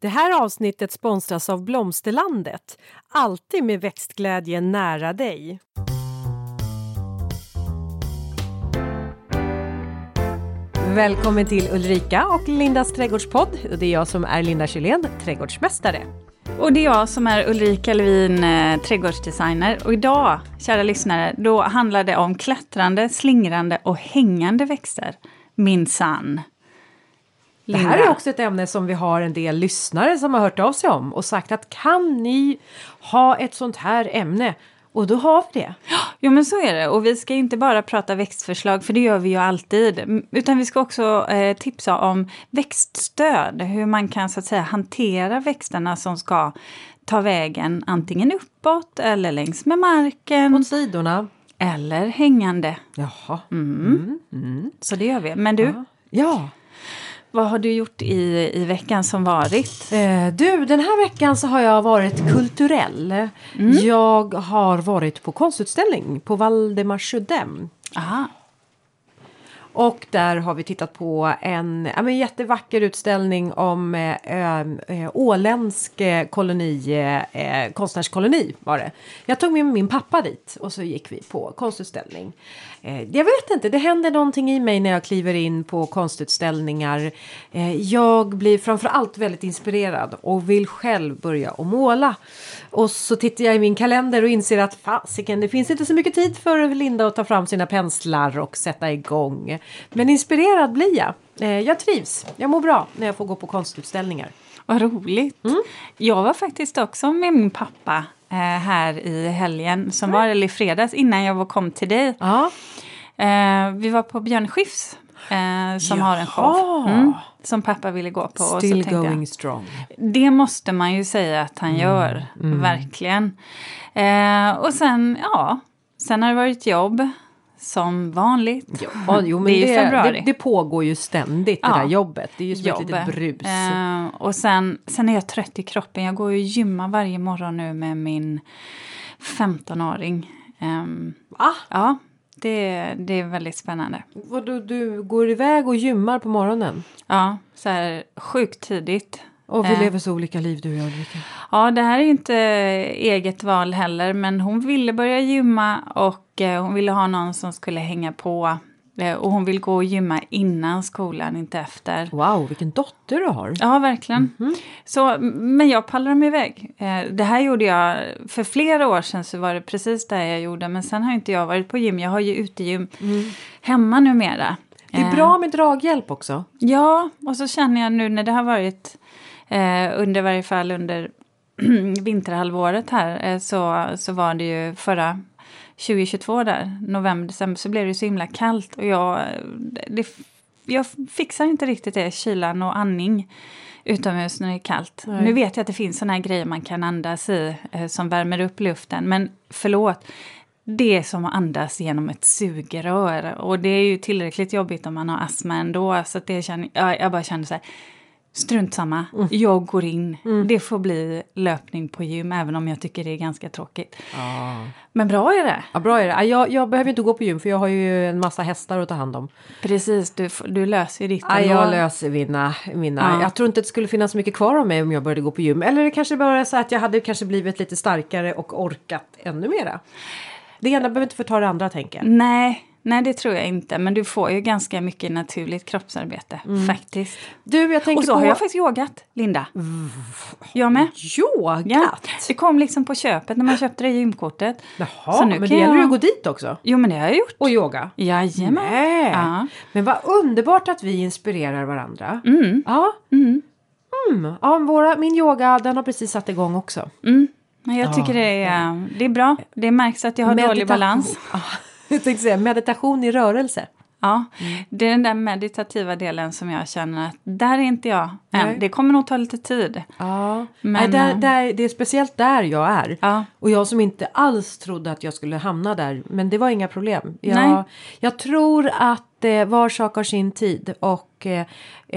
Det här avsnittet sponsras av Blomsterlandet. Alltid med växtglädje nära dig. Välkommen till Ulrika och Lindas trädgårdspodd. Det är jag som är Linda Kylén, trädgårdsmästare. Och det är jag som är Ulrika Levin, eh, trädgårdsdesigner. Och idag, kära lyssnare, då handlar det om klättrande, slingrande och hängande växter. Minsann. Det här är också ett ämne som vi har en del lyssnare som har hört av sig om och sagt att kan ni ha ett sånt här ämne? Och då har vi det. Jo men så är det. Och vi ska inte bara prata växtförslag, för det gör vi ju alltid. Utan vi ska också eh, tipsa om växtstöd. Hur man kan så att säga hantera växterna som ska ta vägen antingen uppåt eller längs med marken. Mot sidorna. Eller hängande. Jaha. Så det gör vi. Men du, Ja. Vad har du gjort i, i veckan som varit? Eh, du, den här veckan så har jag varit kulturell. Jag har varit på konstutställning på Valdemarsudden. Aha. Och där har vi tittat på en ja, men jättevacker utställning om eh, eh, åländsk eh, koloni, eh, konstnärskoloni var det. Jag tog med min pappa dit och så gick vi på konstutställning. Eh, jag vet inte, det händer någonting i mig när jag kliver in på konstutställningar. Eh, jag blir framförallt väldigt inspirerad och vill själv börja att måla. Och så tittar jag i min kalender och inser att fasiken, det finns inte så mycket tid för Linda att ta fram sina penslar och sätta igång. Men inspirerad blir jag. Eh, jag trivs, jag mår bra när jag får gå på konstutställningar. Vad roligt. Jag var faktiskt också med min pappa här i helgen, som var eller i fredags, innan jag var kom till dig. Ja, Eh, vi var på Björn Skifs, eh, som har en show. Mm, som pappa ville gå på. och så still tänkte jag, going strong. Det måste man ju säga att han gör, verkligen. Eh, och sen, ja, sen har det varit jobb. Som vanligt. Ja, jo, men det är det, det, det pågår ju ständigt det Ja. där jobbet. Det är ju som ett jobb. litet brus. Eh, och sen, sen är jag trött i kroppen. Jag går ju gymma varje morgon nu med min 15-åring. Ehm, Va? ja, det, det är väldigt spännande. Vadå, du går iväg och gymmar på morgonen? Ja, så här sjukt tidigt. Och vi Eh. lever så olika liv du och jag Ulrika. Ja, det här är inte eget val heller, men hon ville börja gymma och eh, hon ville ha någon som skulle hänga på. Eh, och hon vill gå och gymma innan skolan, inte efter. Wow, vilken dotter du har. Ja, verkligen. Så, men jag pallar dem iväg. Eh, det här gjorde jag för flera år sedan så var det precis det jag gjorde. Men sen har inte jag varit på gym. Jag har ju utegym hemma numera. Det är Eh, bra med draghjälp också. Ja, och så känner jag nu när det har varit eh, under varje fall under vinterhalvåret här eh, så, så var det ju förra 2022 där, november, december, så blev det så himla kallt och jag, det, jag fixar inte riktigt det, kylan och andning utomhus när det är kallt. Nej. Nu vet jag att det finns såna här grejer man kan andas i eh, som värmer upp luften, men förlåt, det är som att andas genom ett sugrör. Och det är ju tillräckligt jobbigt om man har astma ändå. Så det känner, ja, jag bara känner så här, strunt samma, jag går in. Det får bli löpning på gym, även om jag tycker det är ganska tråkigt. Men bra är det. Ja, bra är det. Ja, Jag, jag behöver inte gå på gym för jag har ju en massa hästar att ta hand om. Precis, du, du löser ju ditt Ja, ändå. jag löser mina, mina. Ja. Jag tror inte det skulle finnas mycket kvar av mig om jag började gå på gym. Eller det kanske bara är så att jag hade kanske blivit lite starkare och orkat ännu mera. Det ena behöver inte förta det andra tänker jag. Nej, nej, det tror jag inte. Men du får ju ganska mycket naturligt kroppsarbete, faktiskt. Du, jag tänker Och så på har jag faktiskt yogat, Linda. Jag med. yogat. Ja, det kom liksom på köpet när man köpte det gymkortet. Jaha, Så nu men kan det gäller jag- ju att gå dit också. Jo, men det har jag gjort. Och yoga. Jajamän. Nej. Ja. Men vad underbart att vi inspirerar varandra. Mm. Ja. Mm. Ja, våra, min yoga den har precis satt igång också. Mm. Men jag tycker det är, det är bra. Det märks att jag har dålig Meditation. balans. Ja, jag tänkte säga meditation i rörelse. Ja, Mm. det är den där meditativa delen som jag känner att där är inte jag Nej. än. Det kommer nog ta lite tid. Ja, Men, Nej, där, eh, där, det är speciellt där jag är. Ja. Och jag som inte alls trodde att jag skulle hamna där. Men det var inga problem. Jag, Nej. jag tror att eh, var sak har sin tid. Och eh,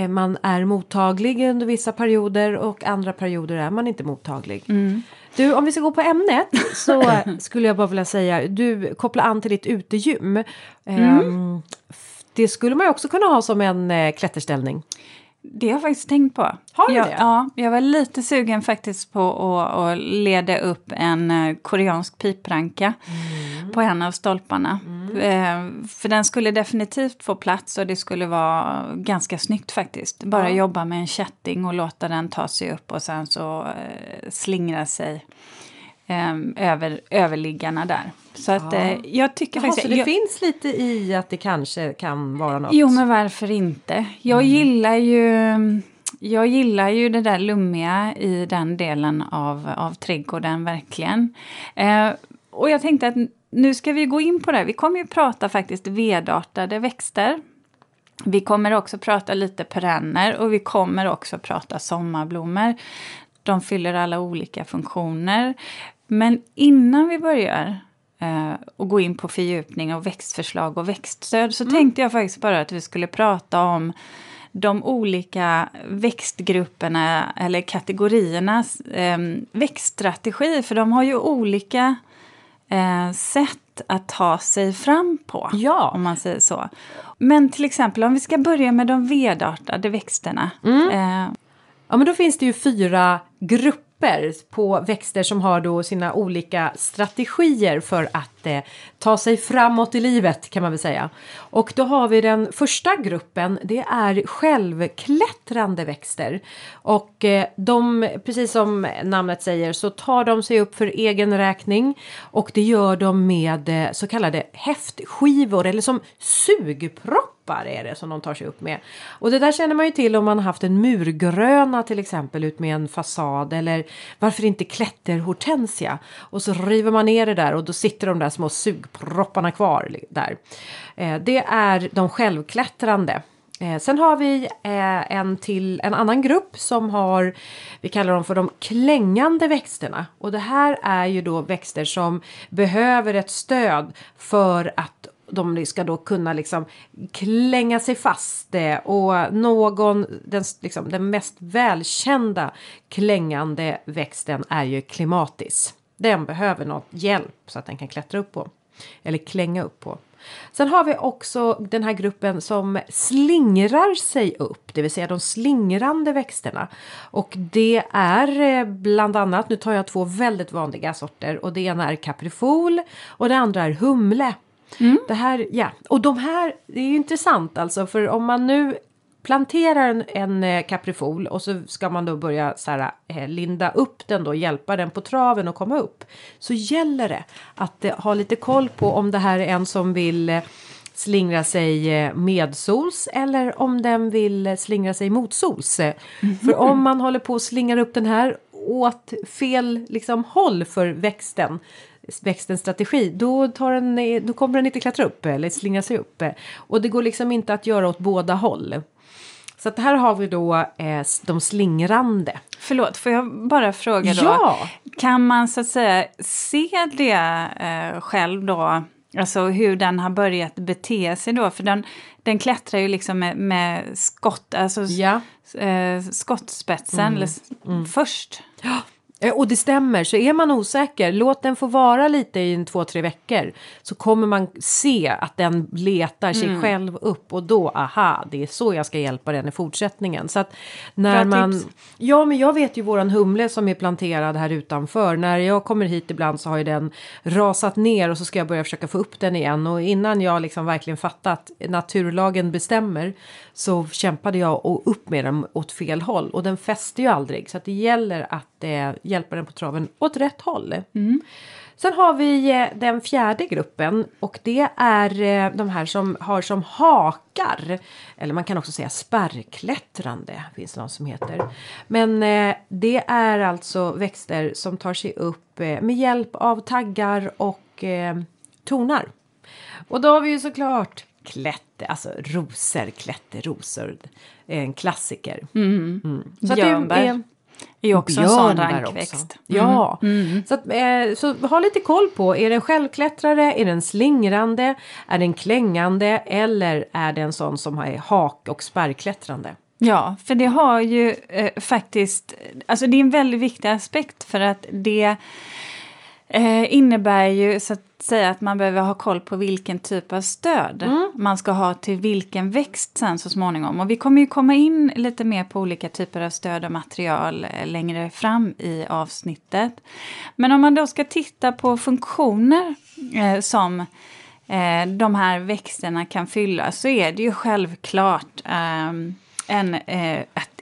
man är mottaglig under vissa perioder. Och andra perioder är man inte mottaglig. Mm. Du, om vi ska gå på ämnet så skulle jag bara vilja säga. Du kopplar an till ditt utegym. Mm. F- det skulle man ju också kunna ha som en eh, klätterställning. Det har jag faktiskt tänkt på. Har du jag, det? Ja, jag var lite sugen faktiskt på att, att leda upp en eh, koreansk pipranka Mm. på en av stolparna. Eh, för den skulle definitivt få plats och det skulle vara ganska snyggt faktiskt. Bara Ja. jobba med en kätting och låta den ta sig upp och sen så eh, slingra sig över överliggarna där. Så att Ja. eh, jag tycker Jaha, faktiskt... så det jag, finns lite i att det kanske kan vara något? Jo, men varför inte? Jag gillar ju... Jag gillar ju det där lummiga i den delen av, av trädgården, verkligen. Eh, och jag tänkte att nu ska vi gå in på det. Vi kommer ju prata faktiskt vedartade växter. Vi kommer också prata lite perenner och vi kommer också prata sommarblommor. De fyller alla olika funktioner. Men innan vi börjar eh, och gå in på fördjupning och växtförslag och växtstöd så tänkte jag faktiskt bara att vi skulle prata om de olika växtgrupperna eller kategoriernas eh, växtstrategi. För de har ju olika eh, sätt att ta sig fram på. Ja. Om man säger så. Men till exempel om vi ska börja med de vedartade växterna. Eh, Ja, men då finns det ju fyra grupper på växter som har då sina olika strategier för att eh, ta sig framåt i livet kan man väl säga. Och då har vi den första gruppen, det är självklättrande växter. Och eh, de, precis som namnet säger, så tar de sig upp för egen räkning och det gör de med eh, så kallade häftskivor eller som sugproppar är det som de tar sig upp med. Och det där känner man ju till om man har haft en murgröna till exempel ut med en fasad eller varför inte klätterhortensia. Och så river man ner det där och då sitter de där små sugpropparna kvar där. Eh, det är de självklättrande. Eh, sen har vi eh, en till en annan grupp som har, vi kallar dem för de klängande växterna. Och det här är ju då växter som behöver ett stöd för att de ska då kunna liksom klänga sig fast det och någon, den, liksom, den mest välkända klängande växten är ju klimatis. Den behöver något hjälp så att den kan klättra upp på. Eller klänga upp på. Sen har vi också den här gruppen som slingrar sig upp, det vill säga de slingrande växterna. Och det är eh, bland annat, nu tar jag två väldigt vanliga sorter och det ena är kaprifol och det andra är humle. Det här, ja, och de här, det är ju intressant alltså för om man nu planterar en, en eh, kaprifol och så ska man då börja så här, eh, linda upp den då, hjälpa den på traven och komma upp. Så gäller det att eh, ha lite koll på om det här är en som vill slingra sig medsols eller om den vill slingra sig motsols. Eh, För om man håller på att slingra upp den här åt fel liksom, håll för växten växtens strategi, då, tar den, då kommer den inte klättra upp eller slingra sig upp. Och det går liksom inte att göra åt båda håll. Så att här har vi då eh, de slingrande. Förlåt, får jag bara fråga då? Ja! Kan man så att säga se det eh, själv då? Alltså hur den har börjat bete sig då? För den, den klättrar ju liksom med, med skott, alltså Ja. eh, skottspetsen eller, s- först. Eh, Och det stämmer, så är man osäker, låt den få vara lite i en två, tre veckor. Så kommer man se att den letar sig själv upp och då, aha, det är så jag ska hjälpa den i fortsättningen. Så att när Bra man... tips. Ja, men jag vet ju våran humle som är planterad här utanför. När jag kommer hit ibland så har ju den rasat ner och så ska jag börja försöka få upp den igen. Och innan jag liksom verkligen fattat naturlagen bestämmer så kämpade jag och upp med den åt fel håll. Och den fäste ju aldrig. Så att det gäller att eh, hjälpa den på traven åt rätt håll. Sen har vi eh, den fjärde gruppen och det är eh, de här som har som hakar. Eller man kan också säga spärrklättrande finns det någon som heter. Men eh, det är alltså växter som tar sig upp med hjälp av taggar och tonar. Och då har vi ju såklart klätter, alltså rosor, klätterrosor. En klassiker. Mm. Så att det Björnbär. är- är ju också en sån rankväxt. också. Ja, Så, att, eh, så ha lite koll på, är den självklättrare, är den slingrande, är den klängande eller är den sån som är hak och spärrklättrande? Ja, för det har ju eh, faktiskt, alltså det är en väldigt viktig aspekt för att det eh, innebär ju så att säga att man behöver ha koll på vilken typ av stöd mm. man ska ha till vilken växt sen så småningom. Och vi kommer ju komma in lite mer på olika typer av stöd och material eh, längre fram i avsnittet. Men om man då ska titta på funktioner eh, som eh, de här växterna kan fylla så är det ju självklart eh, en, eh,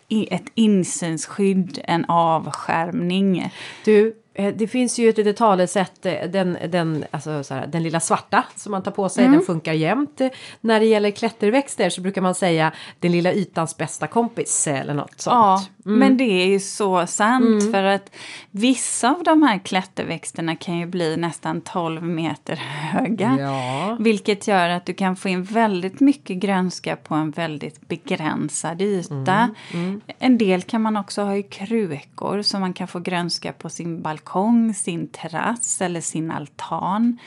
ett, insynsskydd, en avskärmning. Du, det finns ju ett litet talesätt, eh, den, den, alltså så här, den lilla svarta som man tar på sig, mm. den funkar jämt. När det gäller klätterväxter så brukar man säga den lilla ytans bästa kompis eller något sånt. Ja, mm. men det är ju så sant mm. för att vissa av de här klätterväxterna kan ju bli nästan 12 meter höga. Ja. Vilket gör att du kan få in väldigt mycket grönska på en väldigt begränsad yta. Mm, mm. En del kan man också ha i krukor så man kan få grönska på sin balkong balkong, sin terrass eller sin altan.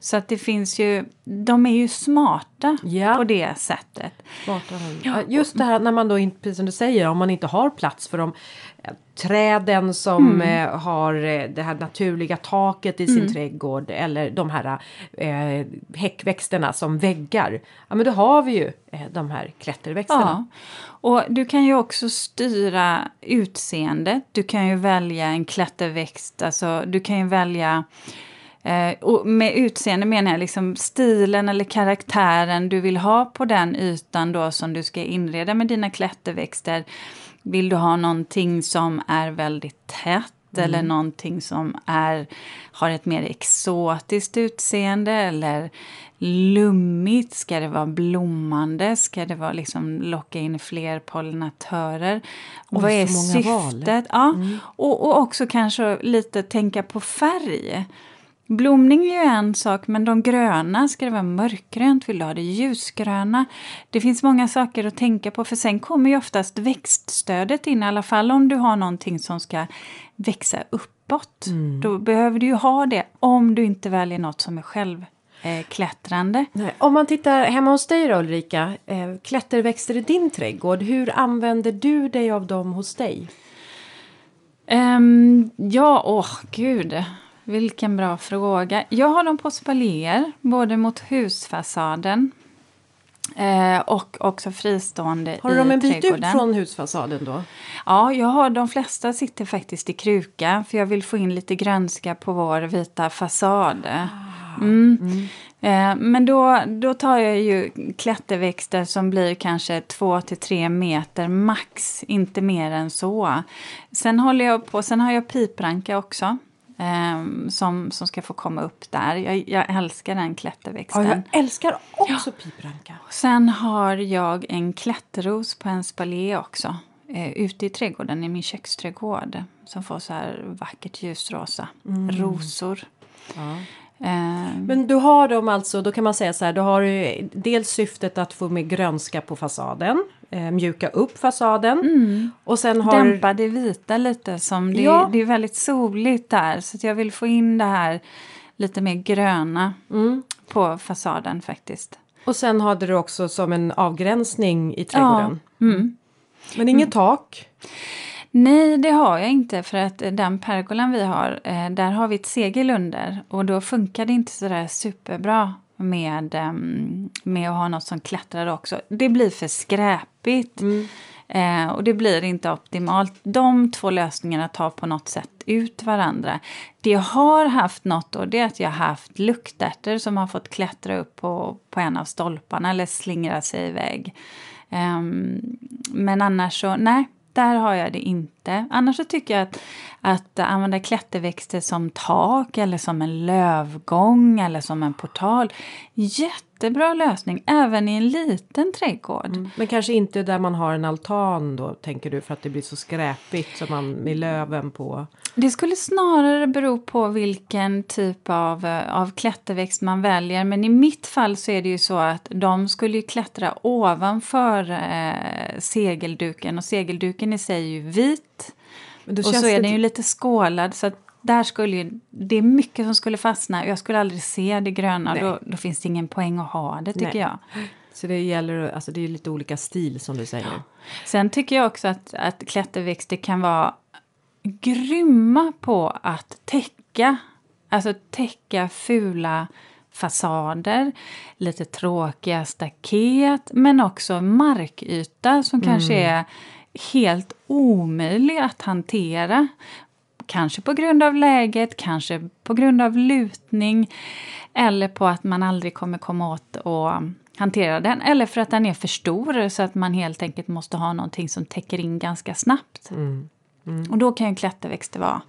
Så att det finns ju, de är ju smarta ja. på det sättet. Smarta, ja. Just det här när man då, precis som du säger, om man inte har plats för dem träden som mm. eh, har eh, det här naturliga taket i sin mm. trädgård eller de här eh, häckväxterna som väggar. Ja men då har vi ju eh, de här klätterväxterna. Ja. Och du kan ju också styra utseendet. Du kan ju välja en klätterväxt, alltså du kan ju välja Eh, och med utseende menar jag liksom stilen eller karaktären du vill ha på den ytan då som du ska inreda med dina klätterväxter. Vill du ha någonting som är väldigt tätt Mm. eller någonting som är, har ett mer exotiskt utseende eller lummigt? Ska det vara blommande? Ska det vara liksom locka in fler pollinatörer? Och vad är syftet? Ja, mm. och, och också kanske lite tänka på färg. Blomning är ju en sak, men de gröna, ska det vara mörkgrönt? Vill du ha det ljusgröna? Det finns många saker att tänka på, för sen kommer ju oftast växtstödet in, i alla fall om du har någonting som ska växa uppåt. Mm. Då behöver du ju ha det, om du inte väljer något som är självklättrande. Nej. Om man tittar hemma hos dig då Ulrika, eh, klätterväxter i din trädgård, hur använder du dig av dem hos dig? Um, ja, åh oh, gud. Vilken bra fråga. Jag har dem på spalier, både mot husfasaden eh, och också fristående Har du dem en bit ut från husfasaden då? Ja, jag har de flesta sitter faktiskt i kruka för jag vill få in lite grönska på vår vita fasad. Ah. Mm. Mm. Eh, men då, då tar jag ju klätterväxter som blir kanske 2 till 3 meter max, inte mer än så. Sen håller jag på, sen har jag pipranka också. Um, som, som ska få komma upp där. Jag, jag älskar den klätterväxten. Ja, jag älskar också ja. pipranka. Sen har jag en klätterros på en spalé också. Uh, ute i trädgården, i min köksträdgård. Som får så här vackert ljusrosa mm. rosor. Ja. Uh, Men du har dem alltså, då kan man säga så här, du har dels syftet att få med grönska på fasaden eh, mjuka upp fasaden. Mm. Och sen har... Dämpa det vita lite, som det, ja. det är väldigt soligt där. Så jag vill få in det här lite mer gröna mm. på fasaden faktiskt. Och sen hade du också som en avgränsning i trädgården. Ja. Mm. Men inget mm. tak? Nej, det har jag inte för att den pergolan vi har, eh, där har vi ett segel under och då funkar det inte sådär superbra med, ehm, med att ha något som klättrar också. Det blir för skräpigt. Mm. Eh, och det blir inte optimalt. De två lösningarna tar på något sätt ut varandra. Det jag har haft något då, det är att jag har haft luktärtor som har fått klättra upp på, på en av stolparna eller slingra sig iväg. Eh, men annars så, nej, där har jag det inte. Annars så tycker jag att, att använda klätterväxter som tak eller som en lövgång eller som en portal. Jättebra lösning även i en liten trädgård. Mm. Men kanske inte där man har en altan då tänker du för att det blir så skräpigt som man med löven på? Det skulle snarare bero på vilken typ av, av klätterväxt man väljer. Men i mitt fall så är det ju så att de skulle klättra ovanför eh, segelduken och segelduken i sig är ju vit. Och så är den ju lite skålad så att där skulle ju, det är mycket som skulle fastna. Jag skulle aldrig se det gröna. Då, då, finns det ingen poäng att ha det tycker Nej. jag. Så det gäller, alltså det är lite olika stil som du säger. Ja. Sen tycker jag också att, att klätterväxter kan vara grymma på att täcka Alltså täcka fula fasader, lite tråkiga staket men också markyta som kanske är helt omöjlig att hantera. Kanske på grund av läget, kanske på grund av lutning eller på att man aldrig kommer komma åt och hantera den. Eller för att den är för stor så att man helt enkelt måste ha någonting som täcker in ganska snabbt. Mm. Och då kan ju klätterväxter vara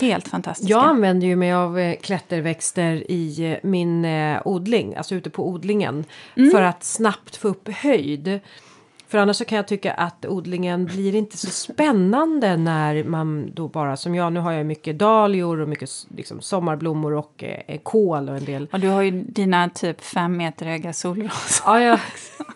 helt fantastiska. Jag använder ju mig av eh, klätterväxter i eh, min eh, odling, alltså ute på odlingen. För att snabbt få upp höjd. För annars så kan jag tycka att odlingen blir inte så spännande när man då bara som jag, nu har jag mycket dahlior och mycket liksom, sommarblommor och eh, kål och en del. Och du har ju dina typ fem meter höga solrosor. Ja, ja,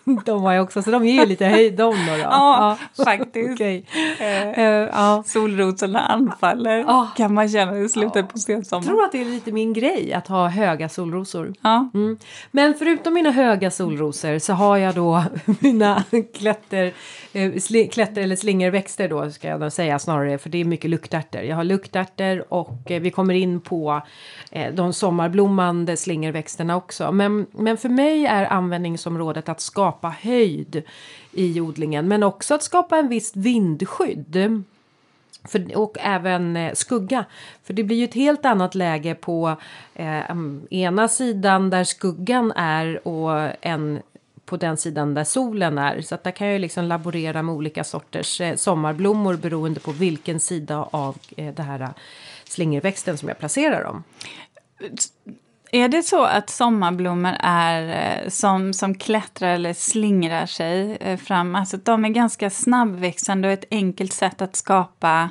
de har jag också, så de ger ju lite höjd de då. då. Ja, faktiskt. Okej. Eh, Eh, ja. Solrosorna anfaller Ja. kan man känna i slutet på Jag sensommaren. tror att det är lite min grej att ha höga solrosor. Ja. Mm. Men förutom mina höga solrosor så har jag då mina klätter, eh, sli, klätter eller slingerväxter då ska jag nog säga snarare för det är mycket luktärtor. Jag har luktärtor och eh, vi kommer in på eh, de sommarblommande slingerväxterna också. Men, men för mig är användningsområdet att skapa höjd i odlingen men också att skapa en viss vindskydd. För, och även eh, skugga. För det blir ju ett helt annat läge på eh, mm, ena sidan där skuggan är och en på den sidan där solen är. Så att där kan jag ju liksom laborera med olika sorters eh, sommarblommor beroende på vilken sida av eh, det här eh, slingerväxten som jag placerar dem. Är det så att sommarblommor är eh, som, som klättrar eller slingrar sig fram? Alltså de är ganska snabbväxande och ett enkelt sätt att skapa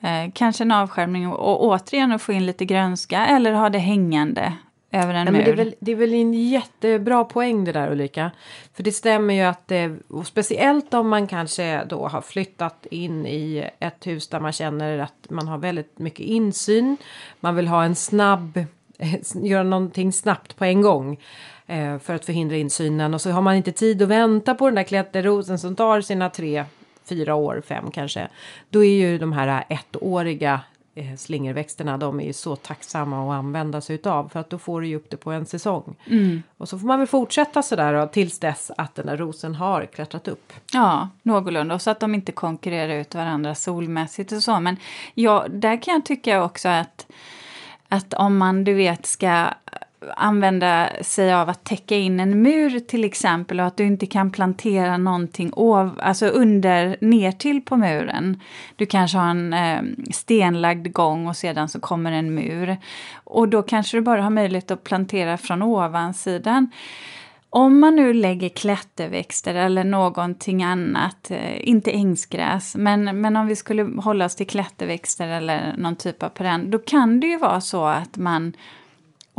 eh, kanske en avskärmning och, och återigen att få in lite grönska eller ha det hängande över en Ja, mur. men det, är väl, det är väl en jättebra poäng det där Ulrika. För det stämmer ju att det, och speciellt om man kanske då har flyttat in i ett hus där man känner att man har väldigt mycket insyn. Man vill ha en snabb, göra någonting snabbt på en gång. eh, För att förhindra insynen och så har man inte tid att vänta på den där klätterrosen som tar sina tre, fyra år, fem kanske. Då är ju de här ettåriga eh, slingerväxterna, de är ju så tacksamma att använda sig utav för att då får du ju upp det på en säsong. Och så får man väl fortsätta sådär då, tills dess att den där rosen har klättrat upp. Ja, någorlunda. Och så att de inte konkurrerar ut varandra solmässigt och så. Men ja, där kan jag tycka också att, att om man, du vet, ska använda sig av att täcka in en mur till exempel och att du inte kan plantera någonting ov, alltså under, ner till på muren. Du kanske har en eh, stenlagd gång och sedan så kommer en mur. Och då kanske du bara har möjlighet att plantera från ovansidan. Om man nu lägger klätterväxter eller någonting annat, eh, inte ängsgräs, men, men om vi skulle hålla oss till klätterväxter eller någon typ av perenn, då kan det ju vara så att man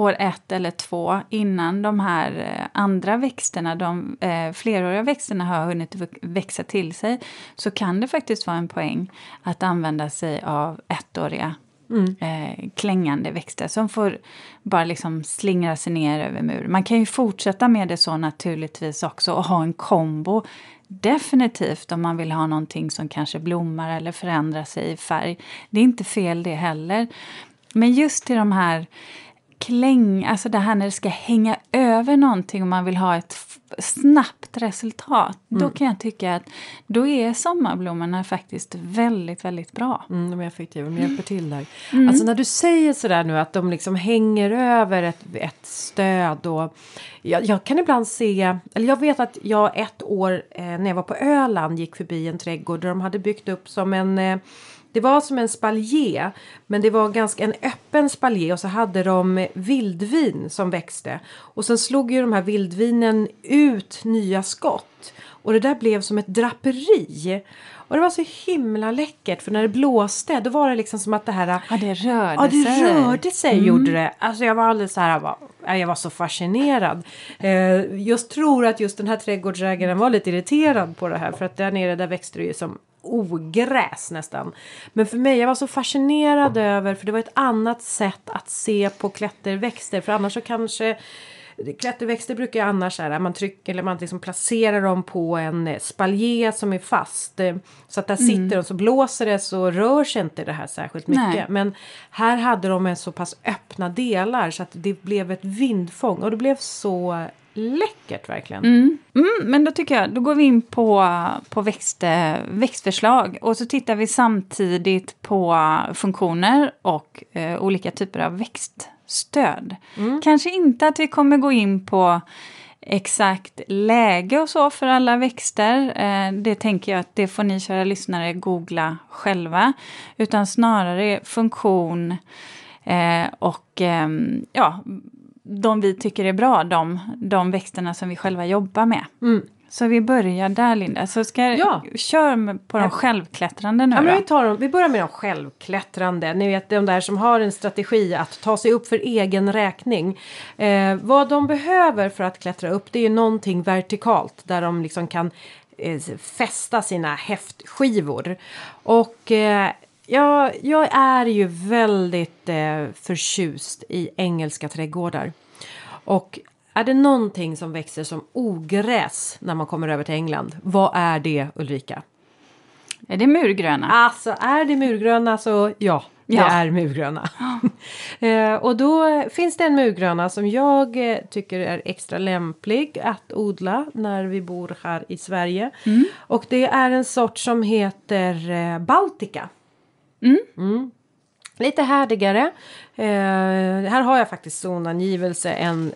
år ett eller två innan de här eh, andra växterna, de eh, fleråriga växterna har hunnit växa till sig, så kan det faktiskt vara en poäng att använda sig av ettåriga eh, klängande växter som får bara liksom slingra sig ner över muren. Man kan ju fortsätta med det så naturligtvis också och ha en kombo. Definitivt om man vill ha någonting som kanske blommar eller förändrar sig i färg. Det är inte fel det heller. Men just till de här kläng, alltså det här när det ska hänga över någonting och man vill ha ett snabbt resultat. Då kan jag tycka att då är sommarblommorna faktiskt väldigt, väldigt bra. Mm, de är effektiva, de hjälper till där. Alltså när du säger sådär nu att de liksom hänger över ett, ett stöd och jag, jag kan ibland se, eller jag vet att jag ett år eh, när jag var på Öland gick förbi en trädgård där de hade byggt upp som en eh, det var som en spalje, men det var ganska en öppen spalje och så hade de vildvin som växte. Och sen slog ju de här vildvinen ut nya skott. Och det där blev som ett draperi. Och det var så himla läckert för när det blåste då var det liksom som att det här... Ja, det rörde Ja, det sig. rörde sig gjorde det. Alltså jag var alldeles så här, jag var, ja, jag var så fascinerad. Eh, just tror att just den här trädgårdsägaren var lite irriterad på det här för att där nere där växte det ju som ogräs nästan. Men för mig, jag var så fascinerad över, för det var ett annat sätt att se på klätterväxter. För annars så kanske klätterväxter brukar annars så här, man trycker eller man liksom placerar dem på en eh, spaljé som är fast. Så att där sitter de så blåser det så rör sig inte det här särskilt mycket. Nej. Men här hade de en så pass öppna delar så att det blev ett vindfång och det blev så läckert verkligen. Mm, men då tycker jag, då går vi in på, på växt, eh, växtförslag och så tittar vi samtidigt på funktioner och eh, olika typer av växtstöd. Kanske inte att vi kommer gå in på exakt läge och så för alla växter. Eh, det tänker jag att det får ni kära lyssnare googla själva. Utan snarare funktion eh, och ehm, ja, de vi tycker är bra, de, de växterna som vi själva jobbar med. Mm. Så vi börjar där Linda. Så ska Ja. kör på de självklättrande nu Ja, men vi, tar dem, vi börjar med de självklättrande. Ni vet de där som har en strategi att ta sig upp för egen räkning. Eh, vad de behöver för att klättra upp det är ju någonting vertikalt där de liksom kan eh, fästa sina häftskivor. Och eh, jag, jag är ju väldigt eh, förtjust i engelska trädgårdar. Och är det någonting som växer som ogräs när man kommer över till England? Vad är det Ulrika? Är det murgröna? Alltså är det murgröna så ja, det Ja. är murgröna. eh, och då finns det en murgröna som jag eh, tycker är extra lämplig att odla när vi bor här i Sverige. Och det är en sort som heter eh, Baltica. Mm. mm. Lite härdigare. Eh, här har jag faktiskt zonangivelse en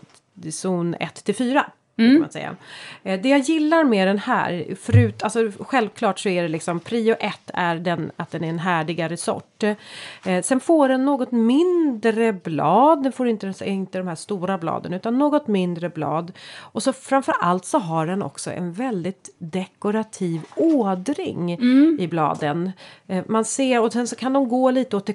zon 1 till 4. Kan man säga. Eh, det jag gillar med den här, förut, alltså självklart så är det liksom prio 1 är den, att den är en härdigare sort. Eh, sen får den något mindre blad, den får inte, inte de här stora bladen utan något mindre blad. Och så framför allt så har den också en väldigt dekorativ ådring i bladen. Eh, man ser, och sen så kan de gå lite åt det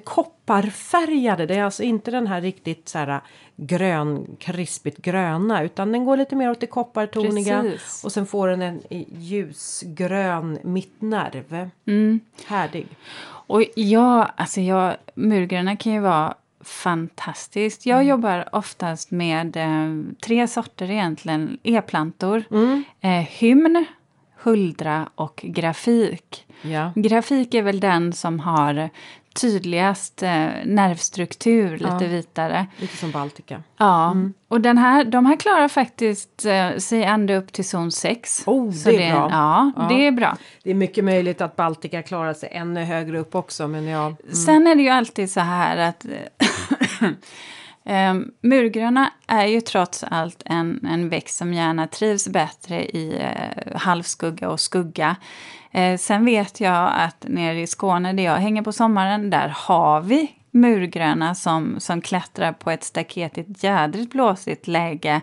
kopparfärgade, det är alltså inte den här riktigt så här grön, krispigt gröna utan den går lite mer åt det koppartoniga Precis. och sen får den en ljusgrön mittnerv. Härdig. Och ja, alltså jag, murgröna kan ju vara fantastiskt. Jag jobbar oftast med eh, tre sorter egentligen e-plantor. Eh, hymn, huldra och grafik. Ja. Grafik är väl den som har tydligast eh, nervstruktur, lite Ja. vitare. Lite som Baltica. Ja, och den här, de här klarar faktiskt eh, sig ända upp till zon 6. Oh, det är bra. Ja, Ja. det är bra. Det är mycket möjligt att Baltica klarar sig ännu högre upp också men ja. Sen är det ju alltid så här att eh, murgröna är ju trots allt en, en växt som gärna trivs bättre i eh, halvskugga och skugga. Eh, sen vet jag att nere i Skåne där jag hänger på sommaren, där har vi murgröna som, som klättrar på ett staket i ett jädrigt blåsigt läge.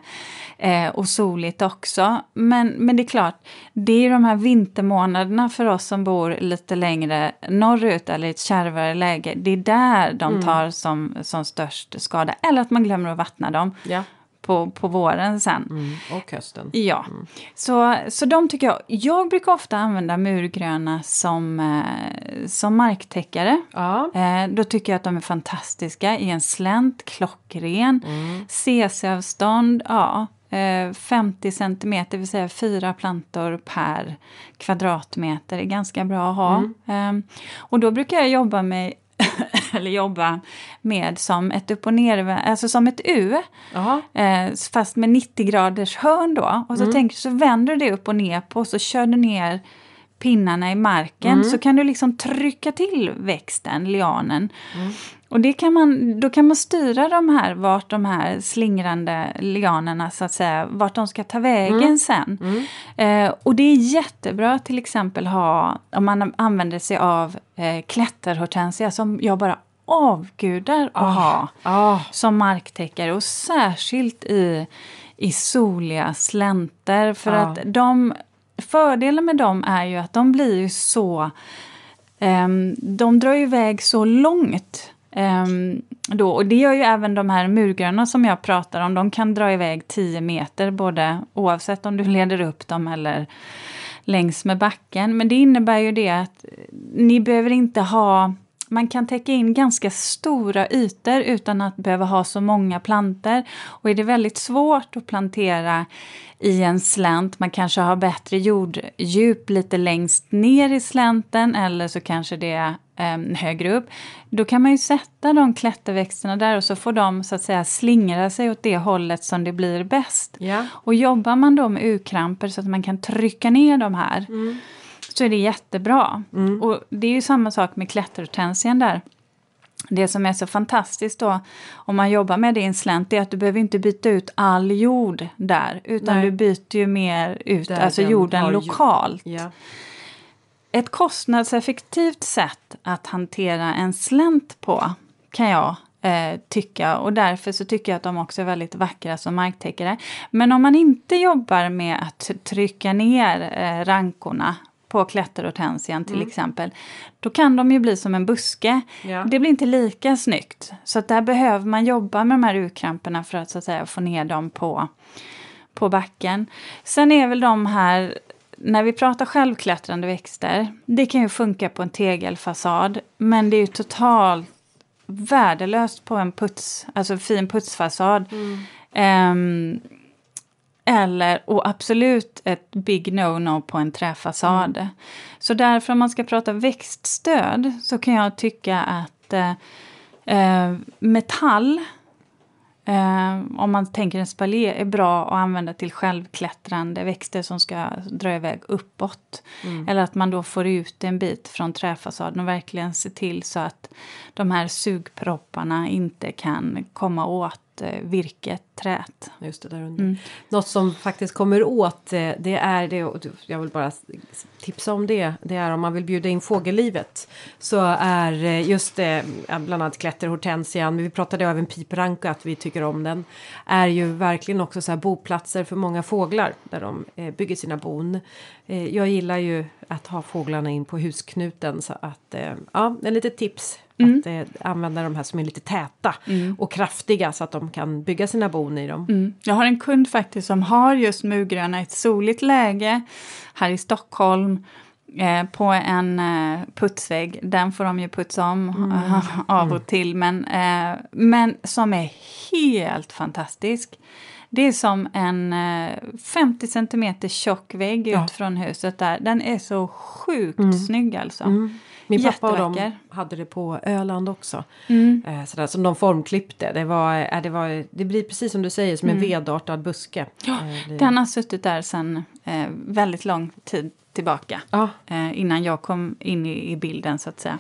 Eh, och soligt också. Men, men det är klart, det är de här vintermånaderna för oss som bor lite längre norrut eller i ett kärvare läge. Det är där de tar som, som störst skada. Eller att man glömmer att vattna dem ja. På, på våren sen. Mm. Och hösten. Ja, så, så de tycker jag. Jag brukar ofta använda murgröna som, eh, som marktäckare. Ja. Eh, då tycker jag att de är fantastiska i en slänt, klockren, CC-avstånd, ja, eh, 50 centimeter, det vill säga fyra plantor per kvadratmeter är ganska bra att ha. Eh, och då brukar jag jobba med eller jobba med som ett upp och ner, alltså som ett U. Eh, fast med 90 graders hörn då. Och så tänker du så vänder du det upp och ner på och så kör du ner pinnarna i marken. Så kan du liksom trycka till växten, lianen. Och det kan man, då kan man styra de här, vart de här slingrande lianerna så att säga, vart de ska ta vägen sen. Eh, och det är jättebra att till exempel ha, om man använder sig av eh, klätterhortensia som jag bara avgudar att ha Ja. som marktäckare och särskilt i, i soliga slänter. För Ja. att de, fördelen med dem är ju att de blir ju så, ehm, de drar ju iväg så långt ehm, då, och det gör ju även de här murgröna som jag pratar om, de kan dra iväg 10 meter både oavsett om du leder upp dem eller längs med backen. Men det innebär ju det att ni behöver inte ha man kan täcka in ganska stora ytor utan att behöva ha så många planter. Och är det väldigt svårt att plantera i en slänt, man kanske har bättre jorddjup lite längst ner i slänten eller så kanske det eh, högre upp. Då kan man ju sätta de klätterväxterna där och så får de så att säga slingra sig åt det hållet som det blir bäst. Ja. Och jobbar man då med U-kramper så att man kan trycka ner de här Mm. så är det jättebra. Och det är ju samma sak med klätterhortensian där. Det som är så fantastiskt då om man jobbar med det i en slänt är att du behöver inte byta ut all jord där utan Nej. du byter ju mer ut Där alltså den jorden lokalt. Ja. Ett kostnadseffektivt sätt att hantera en slänt på kan jag eh, tycka och därför så tycker jag att de också är väldigt vackra som marktäckare. Men om man inte jobbar med att trycka ner eh, rankorna på klätterhortensian till exempel, då kan de ju bli som en buske. Ja. Det blir inte lika snyggt. Så där behöver man jobba med de här urkramperna för att, så att säga, få ner dem på, på backen. Sen är väl de här, när vi pratar självklättrande växter, det kan ju funka på en tegelfasad, men det är ju totalt värdelöst på en puts, alltså fin putsfasad. Ehm, eller, och absolut ett big no-no på en träfasad. Så därför om man ska prata växtstöd så kan jag tycka att eh, eh, metall Eh, om man tänker en spalier är bra att använda till självklättrande växter som ska dra iväg uppåt. Eller att man då får ut en bit från träfasaden och verkligen se till så att de här sugpropparna inte kan komma åt eh, virket, träet. Just det, där under. Något som faktiskt kommer åt eh, det är det, och jag vill bara tipsa om det, det är om man vill bjuda in fågellivet. Så är eh, just det, bland annat klätterhortensian, men vi pratade även pipranka att vi tycker om den. Är ju verkligen också så här boplatser för många fåglar där de bygger sina bon. Jag gillar ju att ha fåglarna in på husknuten så att, ja, en litet tips. Att eh, använda de här som är lite täta och kraftiga så att de kan bygga sina bon i dem. Mm. Jag har en kund faktiskt som har just murgröna i ett soligt läge här i Stockholm. Eh, på en eh, putsvägg. Den får de ju putsa om eh, av och till. Men, eh, men som är helt fantastisk. Det är som en eh, 50 centimeter tjock vägg Ja. ut från huset där. Den är så sjukt snygg alltså. Min pappa och de hade det på Öland också. Mm. Eh, sådär, som de formklippte. Det, var, eh, det, var, det blir precis som du säger som en vedartad buske. Ja, Eh, det- Den har suttit där sedan eh, väldigt lång tid tillbaka. Ja. Eh, innan jag kom in i, i bilden så att säga.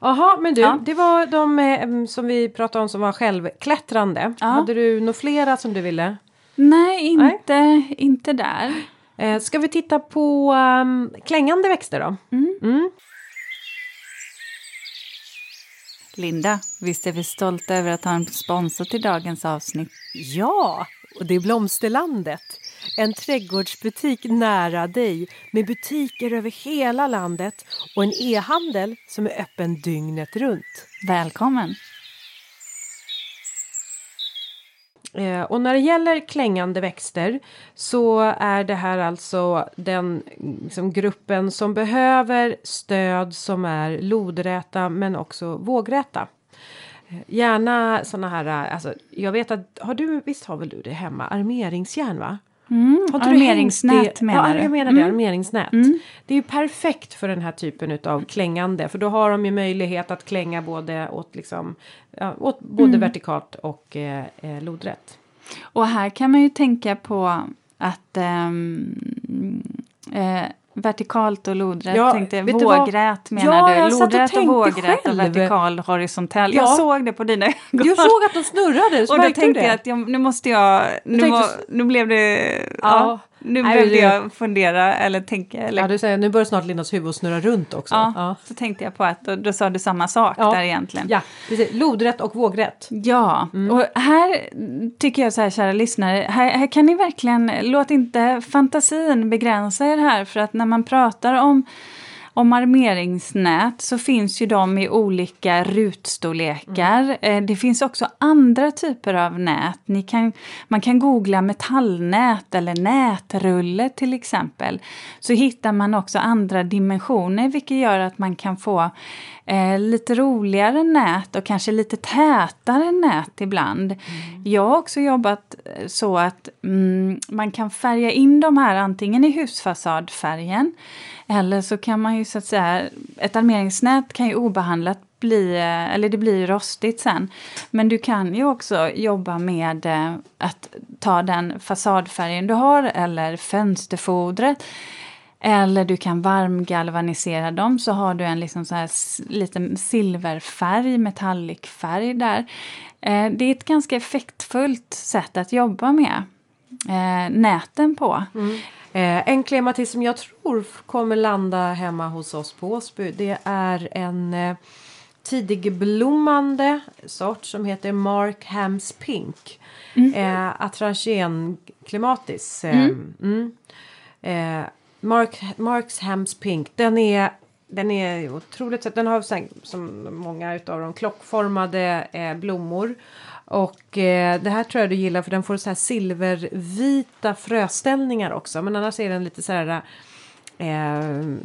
Jaha, men du, Ja. det var de eh, som vi pratade om som var självklättrande. Ja. Hade du några flera som du ville? Nej, inte, inte där. Eh, ska vi titta på um, klängande växter då? Mm. Linda, visst är vi stolta över att ha en sponsor till dagens avsnitt? Ja, och det är Blomsterlandet. En trädgårdsbutik nära dig med butiker över hela landet och en e-handel som är öppen dygnet runt. Välkommen! Eh, och när det gäller klängande växter så är det här alltså den liksom, gruppen som behöver stöd som är lodräta men också vågräta. Eh, gärna såna här, alltså, jag vet att, har du, visst har väl du det hemma, armeringsjärn va? Mm, Har inte du armeringsnät det? menar ja, du? jag menar det, Mm. armeringsnät. Det är ju perfekt för den här typen av klängande för då har de ju möjlighet att klänga både åt, liksom, ja, åt både Mm. vertikalt och eh, eh, lodrätt. Och här kan man ju tänka på att ehm, eh, vertikalt och lodrätt, Ja, tänkte vad? vågrät menar Ja, du? jag och Lodrätt och tänkte vågrät och själv. vertikal horisontell. Ja. Jag såg det på dina ögon. Du såg att de snurrade, så Och då tänkte det? jag att jag, nu måste jag, nu, så- nu blev det, Ja. Nu Nej, det- jag fundera eller tänka. Eller, Ja, du säger, nu börjar snart Lindas huvud snurra runt också. ja, Ja, Så tänkte jag på att då, då sa du samma sak Ja. där egentligen. ja precis. Lodrätt och vågrätt. Ja, Mm. och här tycker jag så här kära lyssnare, här, här kan ni verkligen, låt inte fantasin begränsa er här för att när man pratar om om armeringsnät så finns ju de i olika rutstorlekar. Mm. Eh, Det finns också andra typer av nät. Ni kan, man kan googla metallnät eller nätrulle till exempel. Så hittar man också andra dimensioner vilket gör att man kan få eh, lite roligare nät och kanske lite tätare nät ibland. Mm. Jag har också jobbat eh, så att mm, man kan färga in de här antingen i husfasadfärgen eller så kan man ju så att säga, ett armeringsnät kan ju obehandlat bli, eh, eller det blir rostigt sen. Men du kan ju också jobba med eh, att ta den fasadfärgen du har eller fönsterfodret eller du kan varmgalvanisera dem så har du en liksom så här liten silverfärg, metallicfärg där. Eh, det är ett ganska effektfullt sätt att jobba med näten på. Mm. Eh, en klematis som jag tror kommer landa hemma hos oss på Åsby det är en eh, tidigblommande sort som heter Mark Hams Pink. Mm. Eh, Atragen klimatis. Eh, mm. Mm. Eh, Mark, Marks Hams Pink, den är, den är otroligt Den har som många utav de klockformade eh, blommor. Och eh, det här tror jag du gillar för den får så här silvervita fröställningar också. Men annars är den lite så här eh,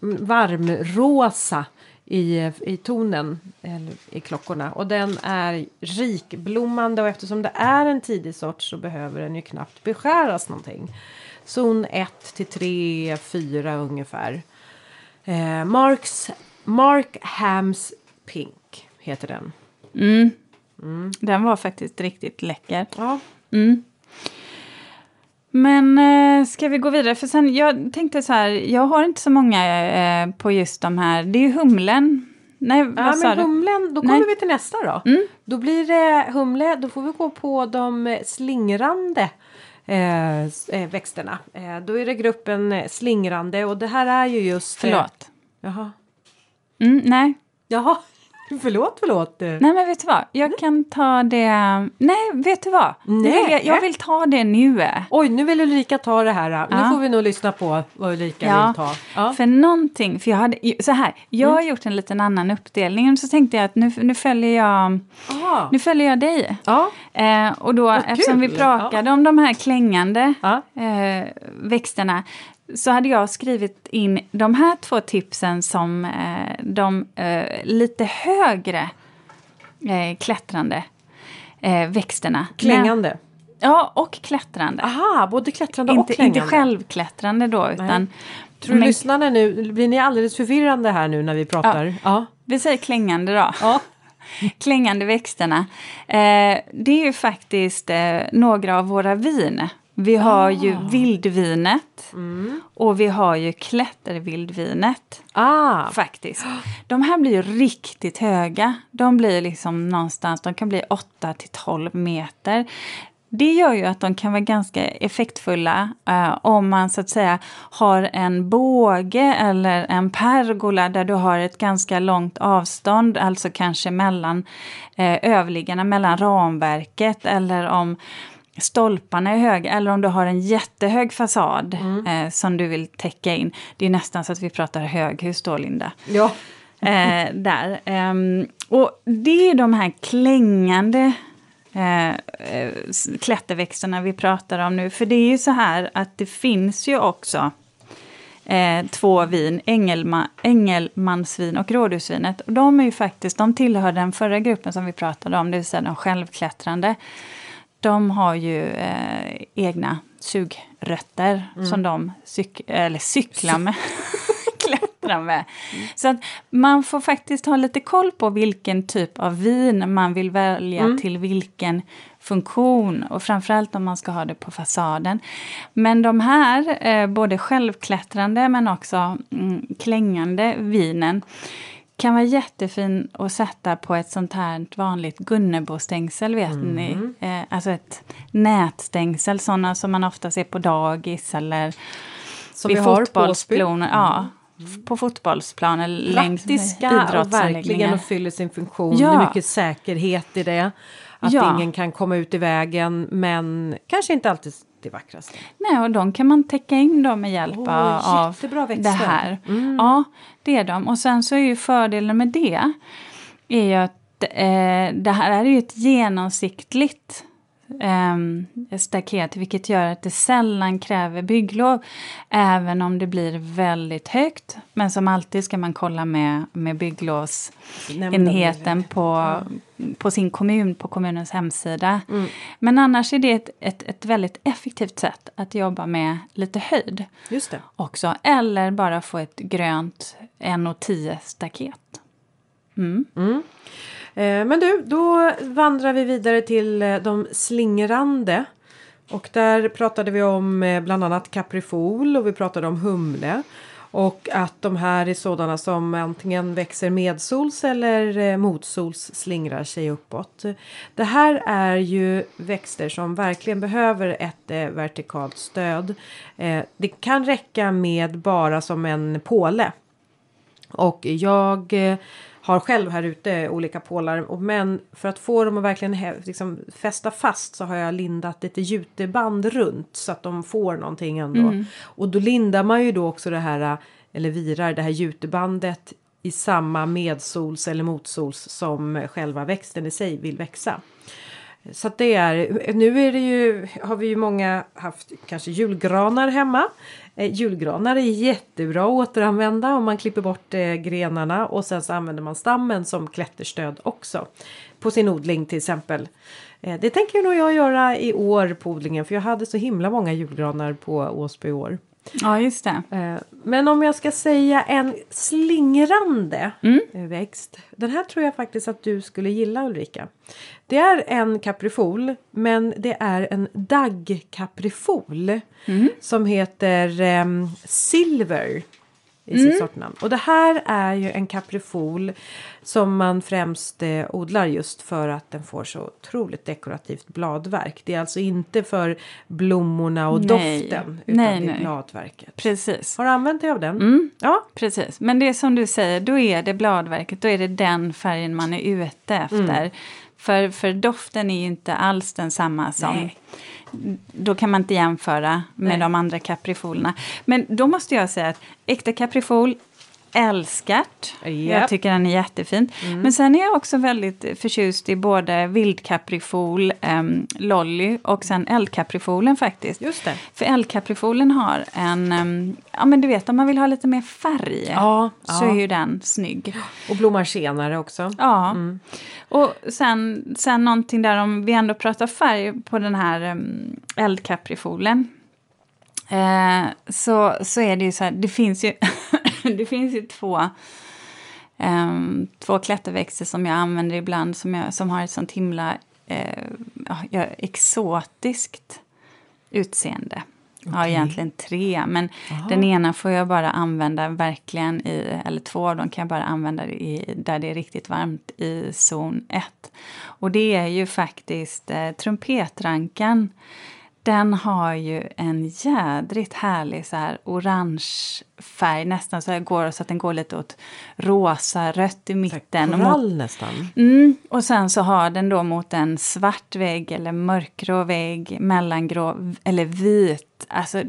varmrosa i, i tonen eller i klockorna. Och den är rikblommande och eftersom det är en tidig sort så behöver den ju knappt beskäras någonting. Zon 1 till 3, 4 ungefär. Eh, Marks, Mark Hams Pink heter den. Mm. Mm. Den var faktiskt riktigt läcker. Ja. Mm. Men eh, ska vi gå vidare? För sen, jag tänkte så här, jag har inte så många eh, på just de här. Det är ju humlen. Nej, vad ja, sa men humlen, då kommer Nej. vi till nästa då. Mm. Då blir det humle, då får vi gå på de slingrande Eh, eh, växterna. Eh, då är det gruppen slingrande och det här är ju just... Förlåt. Jaha. Mm, nej. Jaha. Förlåt, förlåt. Nej, men vet du vad? Jag kan ta det... Nej, vet du vad? Nej. Jag, jag vill ta det nu. Oj, nu vill Ulrika ta det här. Ja. Nu får vi nog lyssna på vad Ulrika ja, vill ta. Ja. För någonting, för jag hade... Så här, jag har mm. gjort en liten annan uppdelning. Så tänkte jag att nu, nu följer jag... Aha. Nu följer jag dig. Ja. Eh, och då, eftersom vi pratade ja. om de här klängande eh, växterna så hade jag skrivit in de här två tipsen som eh, de eh, lite högre eh, klättrande eh, växterna. Klängande? Men, ja, och klättrande. Aha, både klättrande inte, och klängande? Inte självklättrande då, utan... Tror du men, lyssnarna nu, blir ni alldeles förvirrande här nu när vi pratar? Ja, ja. Vi säger klängande då. Ja. klängande växterna. Eh, det är ju faktiskt eh, några av våra vin vi har ah. ju vildvinet mm. och vi har ju klättervildvinet. Ah. Faktiskt. De här blir ju riktigt höga. De blir liksom någonstans, de kan bli 8 till 12 meter. Det gör ju att de kan vara ganska effektfulla uh, om man så att säga har en båge eller en pergola där du har ett ganska långt avstånd, alltså kanske mellan uh, överliggarna, mellan ramverket eller om stolparna är höga eller om du har en jättehög fasad mm. eh, som du vill täcka in. Det är nästan så att vi pratar höghus då, Linda. Ja. eh, där. Eh, och det är de här klängande eh, klätterväxterna vi pratar om nu. För det är ju så här att det finns ju också eh, två vin, Engelma, Engelmansvin och rådhusvinet. Och de är ju faktiskt, de tillhör den förra gruppen som vi pratade om, det vill säga de självklättrande de har ju eh, egna sugrötter mm. som de cyk eller cyklar med. klättrar med. Mm. Så att man får faktiskt ha lite koll på vilken typ av vin man vill välja mm. till vilken funktion och framförallt om man ska ha det på fasaden. Men de här, eh, både självklättrande men också mm, klängande vinen kan vara jättefin att sätta på ett sånt här vanligt Gunnebostängsel, vet mm. ni? Eh, alltså ett nätstängsel, sådana som man ofta ser på dagis eller som vid fotbollsplaner. Ja, mm. på fotbollsplaner längs Praktiska och verkligen och fyller sin funktion. Ja. Det är mycket säkerhet i det. Att ja. ingen kan komma ut i vägen men kanske inte alltid det vackraste. Nej, och de kan man täcka in då med hjälp oh, av det här. Mm. Ja, det är de. Och sen så är ju fördelen med det är ju att eh, det här är ju ett genomsiktligt eh, staket vilket gör att det sällan kräver bygglov även om det blir väldigt högt. Men som alltid ska man kolla med, med bygglovsenheten på, på sin kommun, på kommunens hemsida. Mm. Men annars är det ett, ett, ett väldigt effektivt sätt att jobba med lite höjd Just det. också. Eller bara få ett grönt 1,10 staket. Mm. Eh, Eh, men du, då vandrar vi vidare till eh, de slingrande. Och där pratade vi om eh, bland annat kaprifol och vi pratade om humle. Och att de här är sådana som antingen växer medsols eller motsols slingrar sig uppåt. Det här är ju växter som verkligen behöver ett eh, vertikalt stöd. Eh, det kan räcka med bara som en påle. Och jag eh, har själv här ute olika pålar. Men för att få dem att verkligen liksom fästa fast så har jag lindat lite juteband runt. Så att de får någonting ändå. Och då lindar man ju då också det här, eller virar det här jutebandet i samma medsols eller motsols som själva växten i sig vill växa. Så att det är, nu är det ju, har vi ju många haft kanske julgranar hemma. Eh, julgranar är jättebra att återanvända om man klipper bort eh, grenarna och sen så använder man stammen som klätterstöd också. På sin odling till exempel. Eh, det tänker nog jag göra i år på odlingen för jag hade så himla många julgranar på Åsby i år. Ja, just det. Eh, Men om jag ska säga en slingrande Mm. eh, växt. Den här tror jag faktiskt att du skulle gilla Ulrika. Det är en kaprifol men det är en daggkaprifol. Mm. Som heter ehm, Silver i sitt sortnamn. Och det här är ju en kaprifol som man främst eh, odlar just för att den får så otroligt dekorativt bladverk. Det är alltså inte för blommorna och Nej. doften utan Nej, det är nej. bladverket. Precis. Har du använt dig av den? Mm. Ja. Precis, men det är som du säger, då är det bladverket, då är det den färgen man är ute efter. Mm. För, för doften är ju inte alls densamma som... Nej. Då kan man inte jämföra med Nej. de andra kaprifolerna. Men då måste jag säga att äkta kaprifol, älskat. Mm. Jag tycker den är jättefin. Men sen är jag också väldigt förtjust i både vildkaprifol, um, lolly och sen eldkaprifolen faktiskt. Just det. För eldkaprifolen har en, em, ja men du vet om man vill ha lite mer färg Ja, så ja. är ju den snygg. Och blommar senare också. Ja. Och sen, sen någonting där om vi ändå pratar färg på den här um, eldkaprifolen. Eh, så, så är det ju så här, det finns ju, det finns ju två, em, två klätterväxter som jag använder ibland som, jag, som har ett sånt himla eh, ja, ja, exotiskt utseende. Har Okej. egentligen tre, men Aha. den ena får jag bara använda verkligen i, eller två av dem kan jag bara använda i, där det är riktigt varmt i zon 1. Och det är ju faktiskt eh, trumpetrankan. Den har ju en jädrigt härlig så här orange färg, nästan så här går så att den går lite åt rosa, rött i mitten. och mot Korall nästan. Mm, och sen så har den då mot en svart vägg eller mörkgrå vägg, mellangrå eller vit. Alltså,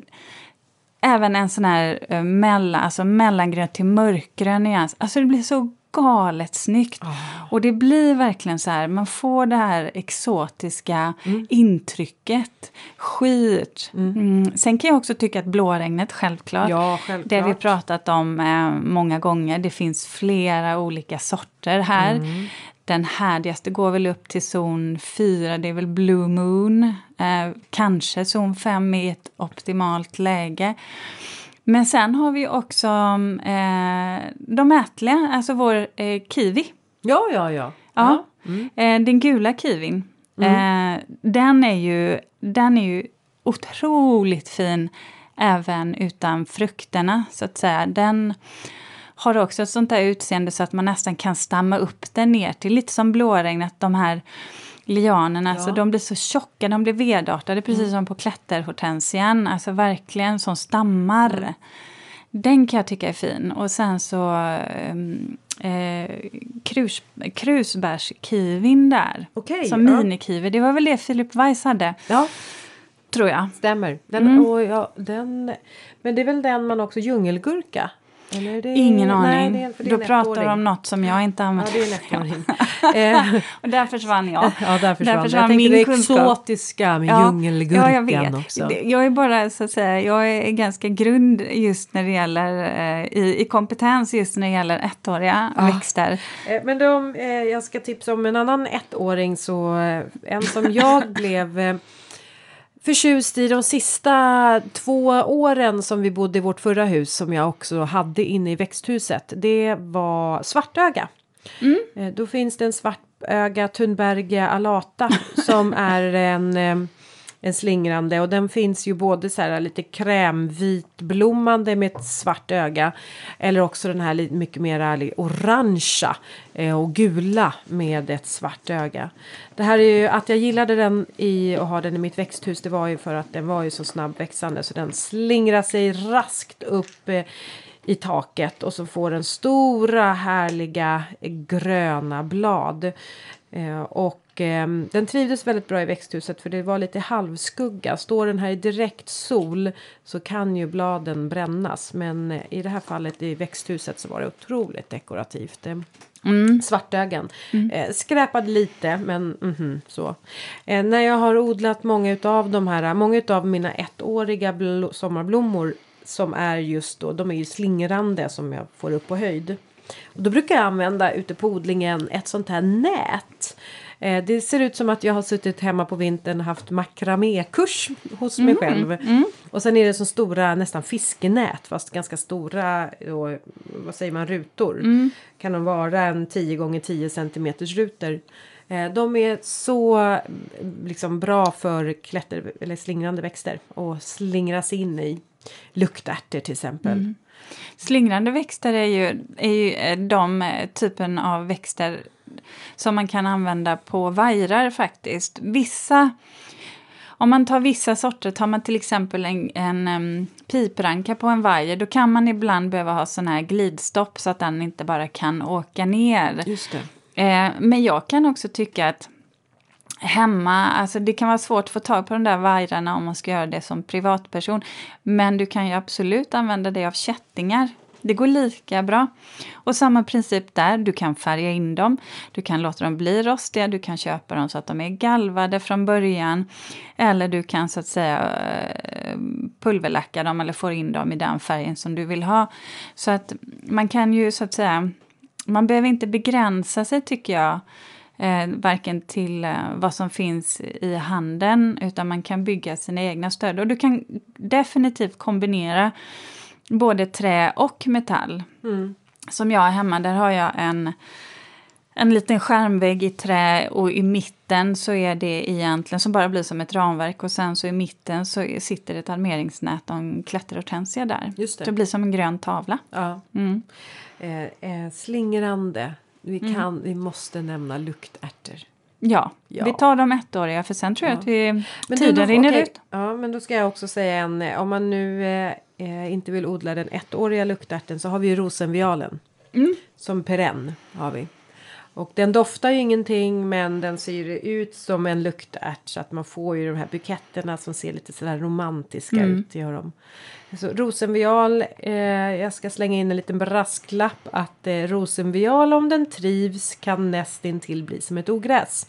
även en sån här eh, mellan, alltså mellangrön till mörkgrön nyans. Alltså det blir så galet snyggt. Och det blir verkligen så här, man får det här exotiska intrycket. Skit. Mm. Sen kan jag också tycka att blåregnet, självklart. Ja, självklart. Det har vi pratat om eh, många gånger. Det finns flera olika sorter här. Mm. Den härdigaste går väl upp till zon 4, det är väl Blue Moon. Eh, kanske zon 5 i ett optimalt läge. Men sen har vi också eh, de ätliga, alltså vår eh, kiwi. Ja, ja, ja. Ja. Eh, den gula kiwin. Eh, den, är ju, den är ju otroligt fin även utan frukterna, så att säga. Den har också ett sånt där utseende så att man nästan kan stamma upp den ner till lite som blåregn, att de här lianerna, alltså, de blir så tjocka, de blir vedartade precis som på klätterhortensian, alltså verkligen som stammar. Den kan jag tycka är fin. Och sen så um, eh, krus, krusbärskivin där. Okej, som ja. minikiwi. Det var väl det Philip Weiss hade, Ja, tror jag. stämmer. Den, Mm. ja, den, men det är väl den man också djungelgurka? Ingen nej, aning. det är, för det är pratar du ettåring. om något som jag inte Ja, använder. det är en. Eh, och där försvann jag. Ja, där försvann, där försvann jag min det kunskap. exotiska med ja, djungelgurkan ja, jag vet. också. Jag är bara så att säga, jag är ganska grund just när det gäller eh, i, i kompetens just när det gäller ettåriga ja. växter. Eh, men de, jag ska tipsa om en annan ettåring så en som jag blev förtjust i de sista två åren som vi bodde i vårt förra hus som jag också hade inne i växthuset. Det var svartöga. Mm. Eh, då finns det en svartöga Thunbergia alata som är en, eh, en slingrande och den finns ju både så här lite krämvitblommande med ett svart öga eller också den här lite mycket mer orangea eh, och gula med ett svart öga. Det här är ju att jag gillade den i och ha den i mitt växthus det var ju för att den var ju så snabbväxande så den slingrar sig raskt upp eh, i taket och så får den stora härliga eh, gröna blad. Eh, och eh, den trivdes väldigt bra i växthuset för det var lite halvskugga. Står den här i direkt sol så kan ju bladen brännas. Men eh, i det här fallet i växthuset så var det otroligt dekorativt. Eh, Mm. Svartögen. Mm. Eh, skräpade lite men mm, så. Eh, när jag har odlat många utav de här, många av mina ettåriga sommarblommor som är just då, de är ju slingrande som jag får upp på höjd. Och då brukar jag använda ute på odlingen ett sånt här nät. Eh, det ser ut som att jag har suttit hemma på vintern och haft makramékurs hos mig mm, själv. Mm. Och sen är det så stora nästan fiskenät fast ganska stora och, vad säger man rutor. Mm. Kan de vara en 10 gånger 10 centimeters rutor. Eh, de är så liksom bra för klätter eller slingrande växter och slingras in i luktärtor till exempel. Mm. Slingrande växter är ju, är ju eh, de typen av växter som man kan använda på vajrar faktiskt. Vissa om man tar vissa sorter, tar man till exempel en, en um, pipranka på en vajer, då kan man ibland behöva ha sån här glidstopp så att den inte bara kan åka ner. Just eh, men jag kan också tycka att hemma, alltså det kan vara svårt att få tag på de där vajrarna om man ska göra det som privatperson. Men du kan ju absolut använda det av kättingar. Det går lika bra. Och samma princip där, du kan färga in dem, du kan låta dem bli rostiga, du kan köpa dem så att de är galvade från början. Eller du kan så att säga eh, pulverlacka dem eller få in dem i den färgen som du vill ha. Så att man kan ju så att säga, man behöver inte begränsa sig tycker jag eh, varken till eh, vad som finns i handeln utan man kan bygga sina egna stöd. Och du kan definitivt kombinera både trä och metall. Mm. Som jag har hemma, där har jag en, en liten skärmvägg i trä och i mitten så är det egentligen som bara blir som ett ramverk och sen så i mitten så sitter ett armeringsnät och en klätterhortensia där. Just det. det blir som en grön tavla. Ja. Mm. Eh, eh, slingrande vi, mm. kan, mm. vi måste nämna luktärtor. Ja, ja, vi tar de ettåriga för sen tror jag att vi, men tiden rinner okay. ut. Ja, men då ska jag också säga en, om man nu eh, eh, inte vill odla den ettåriga luktärten så har vi ju rosenvialen. Mm. Som perenn har vi. Och den doftar ju ingenting men den ser ut som en luktärt så att man får ju de här buketterna som ser lite sådär romantiska mm. ut. Gör de. Så rosenvial, eh, jag ska slänga in en liten brasklapp att eh, rosenvial om den trivs kan nästintill bli som ett ogräs.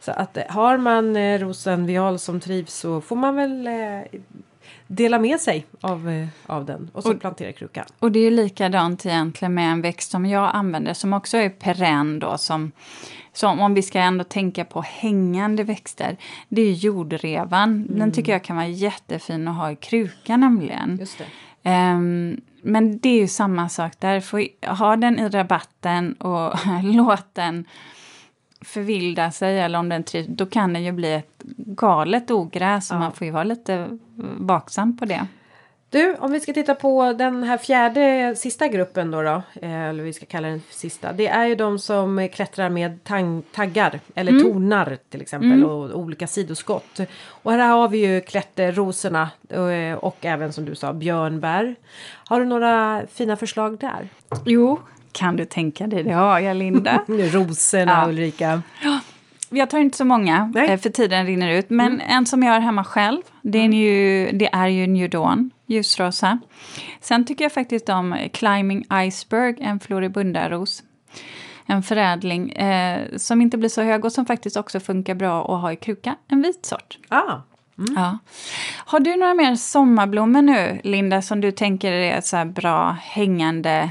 Så att eh, har man eh, rosenvial som trivs så får man väl eh, dela med sig av, eh, av den och så och, plantera krukan. Och det är likadant egentligen med en växt som jag använder som också är perenn då som, som om vi ska ändå tänka på hängande växter. Det är jordrevan. Mm. Den tycker jag kan vara jättefin att ha i kruka nämligen. Just det. Um, men det är ju samma sak där. Få ha den i rabatten och låt den förvilda sig eller om den trivs, då kan det ju bli ett galet ogräs ja. och man får ju vara lite vaksam på det. Du, om vi ska titta på den här fjärde sista gruppen då, då eh, eller vi ska kalla den sista. Det är ju de som klättrar med taggar eller mm. tornar till exempel mm. och olika sidoskott. Och här har vi ju klätterrosorna eh, och även som du sa björnbär. Har du några fina förslag där? Jo, kan du tänka dig? Det har jag, Linda. Rosorna, ja. Ulrika. Ja. Jag tar inte så många, Nej. Eh, för tiden rinner ut. Men mm. en som jag har hemma själv, det är, ju, det är ju New Dawn, ljusrosa. Sen tycker jag faktiskt om Climbing Iceberg, en floribundaros. en förädling eh, som inte blir så hög och som faktiskt också funkar bra att ha i kruka. En vit sort. Ah. Ja. Har du några mer sommarblommor nu, Linda, som du tänker är så bra hängande?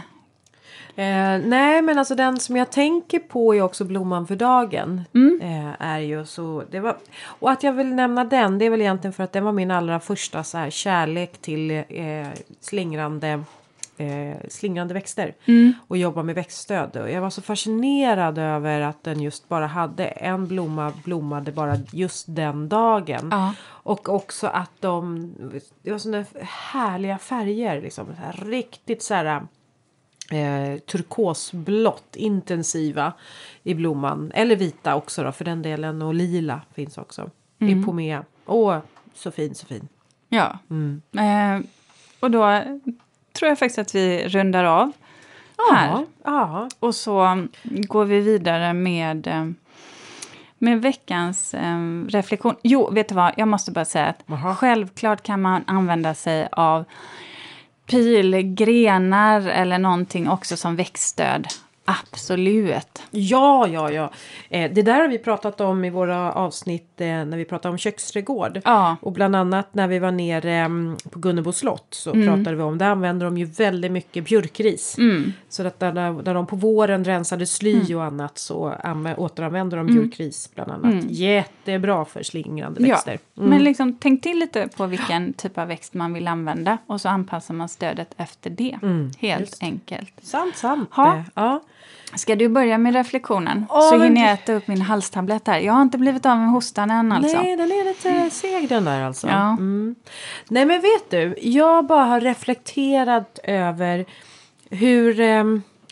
Eh, nej, men alltså den som jag tänker på är också blomman för dagen. Eh, är ju så, det var, och att jag vill nämna den, det är väl egentligen för att den var min allra första så här, kärlek till eh, slingrande eh, slingrande växter och jobba med växtstöd. Och jag var så fascinerad över att den just bara hade en blomma blommade bara just den dagen. Ja. Och också att de, det var sådana härliga färger liksom. Så här, riktigt så här eh, turkosblått, intensiva i blomman. Eller vita också då för den delen och lila finns också. I Pomea. Åh, så fin, så fin. Ja. Eh, och då tror jag faktiskt att vi rundar av här. Ja. Och så går vi vidare med, eh, med veckans eh, reflektion. Jo, vet du vad? Jag måste bara säga att Jaha. självklart kan man använda sig av pilgrenar eller någonting också som växtstöd. Absolut. Ja, ja, ja. Eh, det där har vi pratat om i våra avsnitt eh, när vi pratade om köksträdgård. Ja. Och bland annat när vi var nere mm, på Gunnebo slott så pratade vi om det använder de ju väldigt mycket björkris. Så att när, när de på våren rensade sly och annat så anvä- återanvänder de björkris bland annat. Jättebra för slingrande Ja, växter. men liksom, tänk till lite på vilken typ av växt man vill använda och så anpassar man stödet efter det. Helt enkelt. Sant, sant. Ha. Eh, Ja. Ska du börja med reflektionen? Ja, så hinner jag äta upp min halstablett här. Jag har inte blivit av med hostan än alltså. Nej, den är lite seg den där alltså. Ja. Mm. Nej, men vet du, jag bara har reflekterat över hur eh,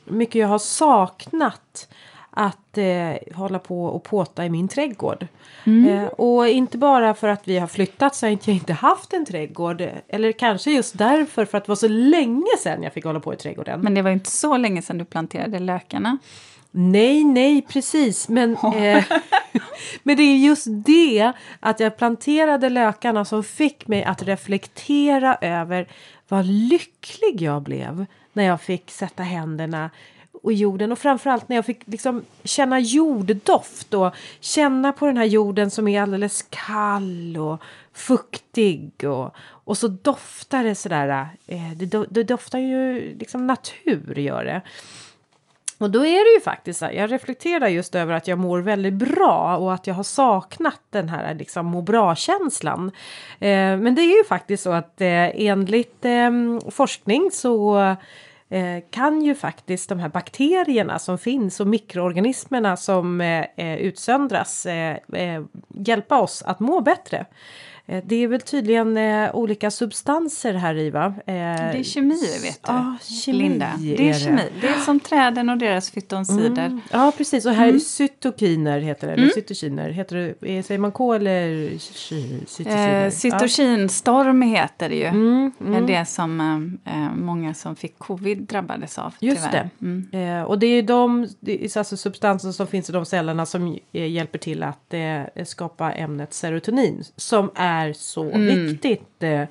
mycket jag har saknat att eh, hålla på och påta i min trädgård. Eh, och inte bara för att vi har flyttat så har jag inte haft en trädgård. Eller kanske just därför för att det var så länge sedan jag fick hålla på i trädgården. Men det var inte så länge sedan du planterade lökarna. Nej, nej, precis. Men, eh, men det är just det att jag planterade lökarna som fick mig att reflektera över vad lycklig jag blev när jag fick sätta händerna och jorden och framförallt när jag fick liksom känna jorddoft och känna på den här jorden som är alldeles kall och fuktig och, och så doftar det sådär. Eh, det, do, det doftar ju liksom natur gör det. Och då är det ju faktiskt så här, jag reflekterar just över att jag mår väldigt bra och att jag har saknat den här liksom må bra-känslan. Eh, men det är ju faktiskt så att eh, enligt eh, forskning så eh, Eh, kan ju faktiskt de här bakterierna som finns och mikroorganismerna som eh, eh, utsöndras hjälpa oss att må bättre. Eh, Det är väl tydligen eh, olika substanser här i va? Eh, Det är kemi vet du. Ja, kemi Linda. Det är kemi. Det är som träden och deras fytonsider. Mm. Ja, precis. Och här Mm. är cytokiner heter det. Eller cytokiner. Heter det, eh, säger man K eller cy- cytokiner? Eh, cytokinstorm heter det ju. Mm, Det är det som eh, eh, många som fick covid drabbades av. Just tyvärr. det. Mm. Eh, och det är de det är alltså substanser som finns i de cellerna som hjälper till att skapa ämnet serotonin. Som är så Mm. viktigt. Eh,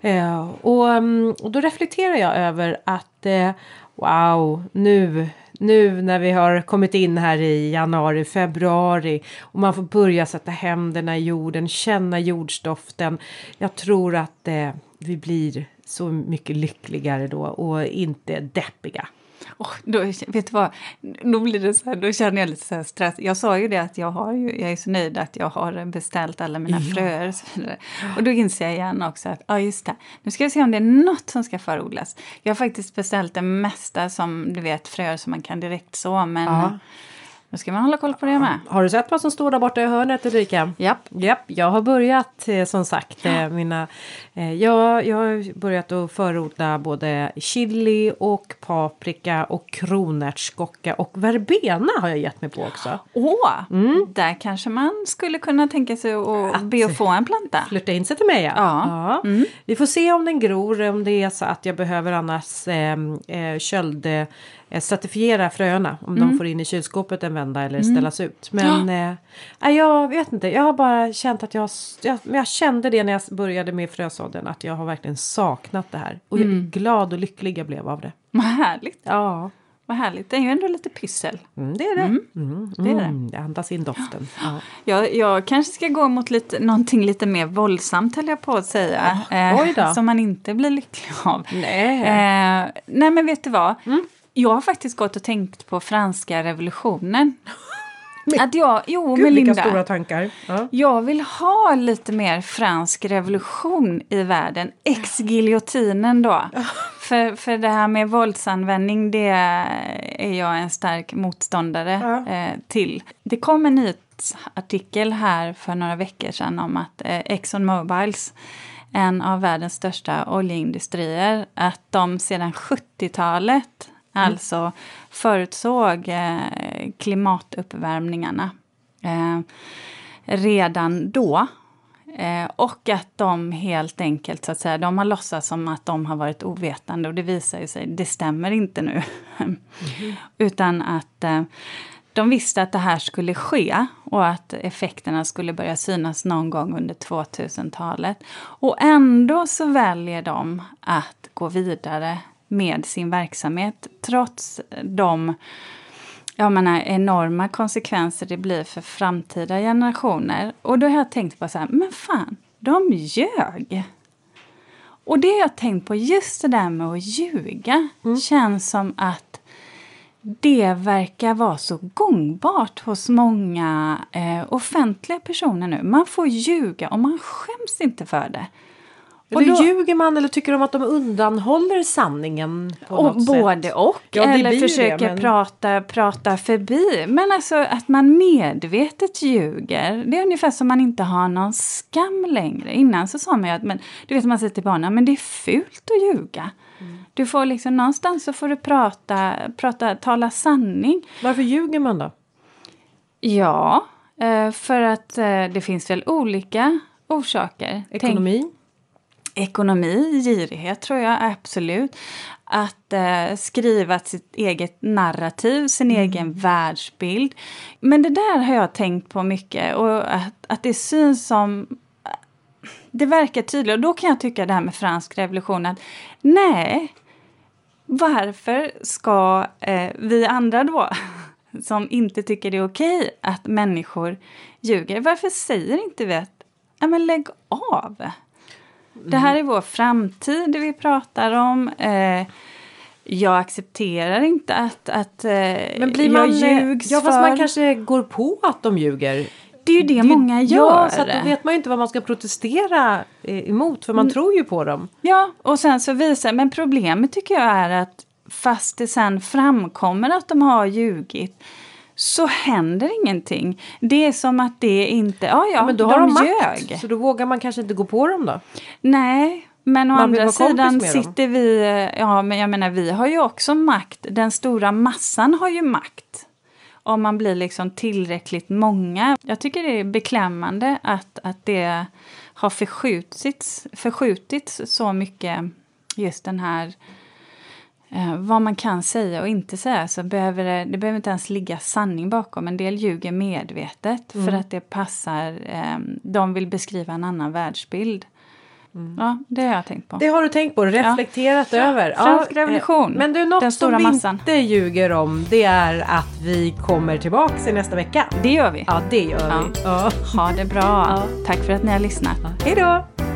eh, och, mm, och då reflekterar jag över att eh, wow, nu nu när vi har kommit in här i januari, februari och man får börja sätta händerna i jorden, känna jordsdoften. Jag tror att eh, vi blir så mycket lyckligare då och inte deppiga. Åh, då, vet du vad? Då, blir det så här, då känner jag lite så stress. Jag sa ju det att jag, har ju, jag är så nöjd att jag har beställt alla mina Ja. fröer. Och, och då inser jag igen också att ja, just det. Nu ska vi se om det är något som ska förodlas. Jag har faktiskt beställt det mesta som du vet fröer som man kan direkt så. Men Ja. Nu ska man hålla koll på det med. Har du sett vad som står där borta i hörnet Ulrika? Japp. Japp, jag har börjat eh, som sagt. Eh, mina, eh, jag, jag har börjat att förorda både chili och paprika och kronärtskocka och verbena har jag gett mig på också. Åh, där kanske man skulle kunna tänka sig att Att- be att få en planta. Flirta in sig till mig ja. Ja. Ja. Vi får se om den gror, om det är så att jag behöver annars eh, köld, certifiera fröna. Om de får in i kylskåpet en vända eller ställas ut. Men eh, nej, jag vet inte, jag har bara känt att jag, jag, jag kände det när jag började med frösådden. Att jag har verkligen saknat det här. Och jag är glad och lycklig jag blev av det. Vad härligt. Ja. vad härligt. Det är ju ändå lite pyssel. Mm, det är det. Mm. Mm, Det är det. mm, det andas in doften. Ja. Jag, jag kanske ska gå mot lite, någonting lite mer våldsamt höll jag på att säga. Eh, oj då. som man inte blir lycklig av. Nej. Eh, nej men vet du vad? Jag har faktiskt gått och tänkt på franska revolutionen. Att jag, jo Gud, men vilka stora tankar. Ja. Jag vill ha lite mer fransk revolution i världen. Ex-giljotinen då. För, för det här med våldsanvändning, det är jag en stark motståndare Ja. eh, till. Det kom en nyhetsartikel här för några veckor sedan om att eh, Exxon Mobiles, en av världens största oljeindustrier, att de sedan 70-talet alltså förutsåg eh, klimatuppvärmningarna eh, redan då. Eh, och att de helt enkelt, så att säga, de har låtsats som att de har varit ovetande och det visar ju sig, det stämmer inte nu. Utan att eh, de visste att det här skulle ske och att effekterna skulle börja synas någon gång under 2000-talet. Och ändå så väljer de att gå vidare med sin verksamhet trots de jag menar, enorma konsekvenser det blir för framtida generationer. Och då har jag tänkt på så här, men fan, de ljög. Och det har jag tänkt på, just det där med att ljuga känns som att det verkar vara så gångbart hos många eh, offentliga personer nu. Man får ljuga och man skäms inte för det. Eller då- ljuger man eller tycker de att de undanhåller sanningen på Och något både sätt? och. Ja, eller försöker det, men- prata, prata förbi. Men alltså att man medvetet ljuger. Det är ungefär som man inte har någon skam längre. Innan så sa man ju att men, du vet man säger till barnen men det är fult att ljuga. Mm. Du får liksom någonstans så får du prata, prata tala sanning. Varför ljuger man då? Ja, eh, för att eh, det finns väl olika orsaker. Tänk- Ekonomi? Girighet tror jag absolut. Att eh, skriva sitt eget narrativ, sin egen världsbild. Men det där har jag tänkt på mycket och att, att det syns som... Det verkar tydligt och då kan jag tycka det här med fransk revolution att nej, varför ska eh, vi andra då, som inte tycker det är okej att människor ljuger, varför säger inte vi att ja, men lägg av? Det här är vår framtid vi pratar om. Eh, jag accepterar inte att, att eh, Men blir man, jag ljugs ja, fast för. man kanske går på att de ljuger. Det är ju det, många gör. Ja, så då vet man ju inte vad man ska protestera eh, emot för man Mm. tror ju på dem. Ja, och sen så visar, men problemet tycker jag är att fast det sen framkommer att de har ljugit så händer ingenting. Det är som att det inte, ja ja, men då har de, makt. ljög. Så då vågar man kanske inte gå på dem då. Nej, men å Man andra sidan med dem. sitter vi, ja men jag menar vi har ju också makt, den stora massan har ju makt. Om man blir liksom tillräckligt många. Jag tycker det är beklämmande att, att det har förskjutits, förskjutits så mycket, just den här eh, vad man kan säga och inte säga. Så behöver det, det behöver inte ens ligga sanning bakom. En del ljuger medvetet för att det passar, eh, de vill beskriva en annan världsbild. Ja, det har jag tänkt på. Det har du tänkt på, reflekterat över. Fransk eh, revolution, Men du, något den stora som vi massan. inte ljuger om det är att vi kommer tillbaka i nästa vecka. Det gör vi. Ja, det gör Ja. vi. Ja. Ha det bra. Tack för att ni har lyssnat. Hej då!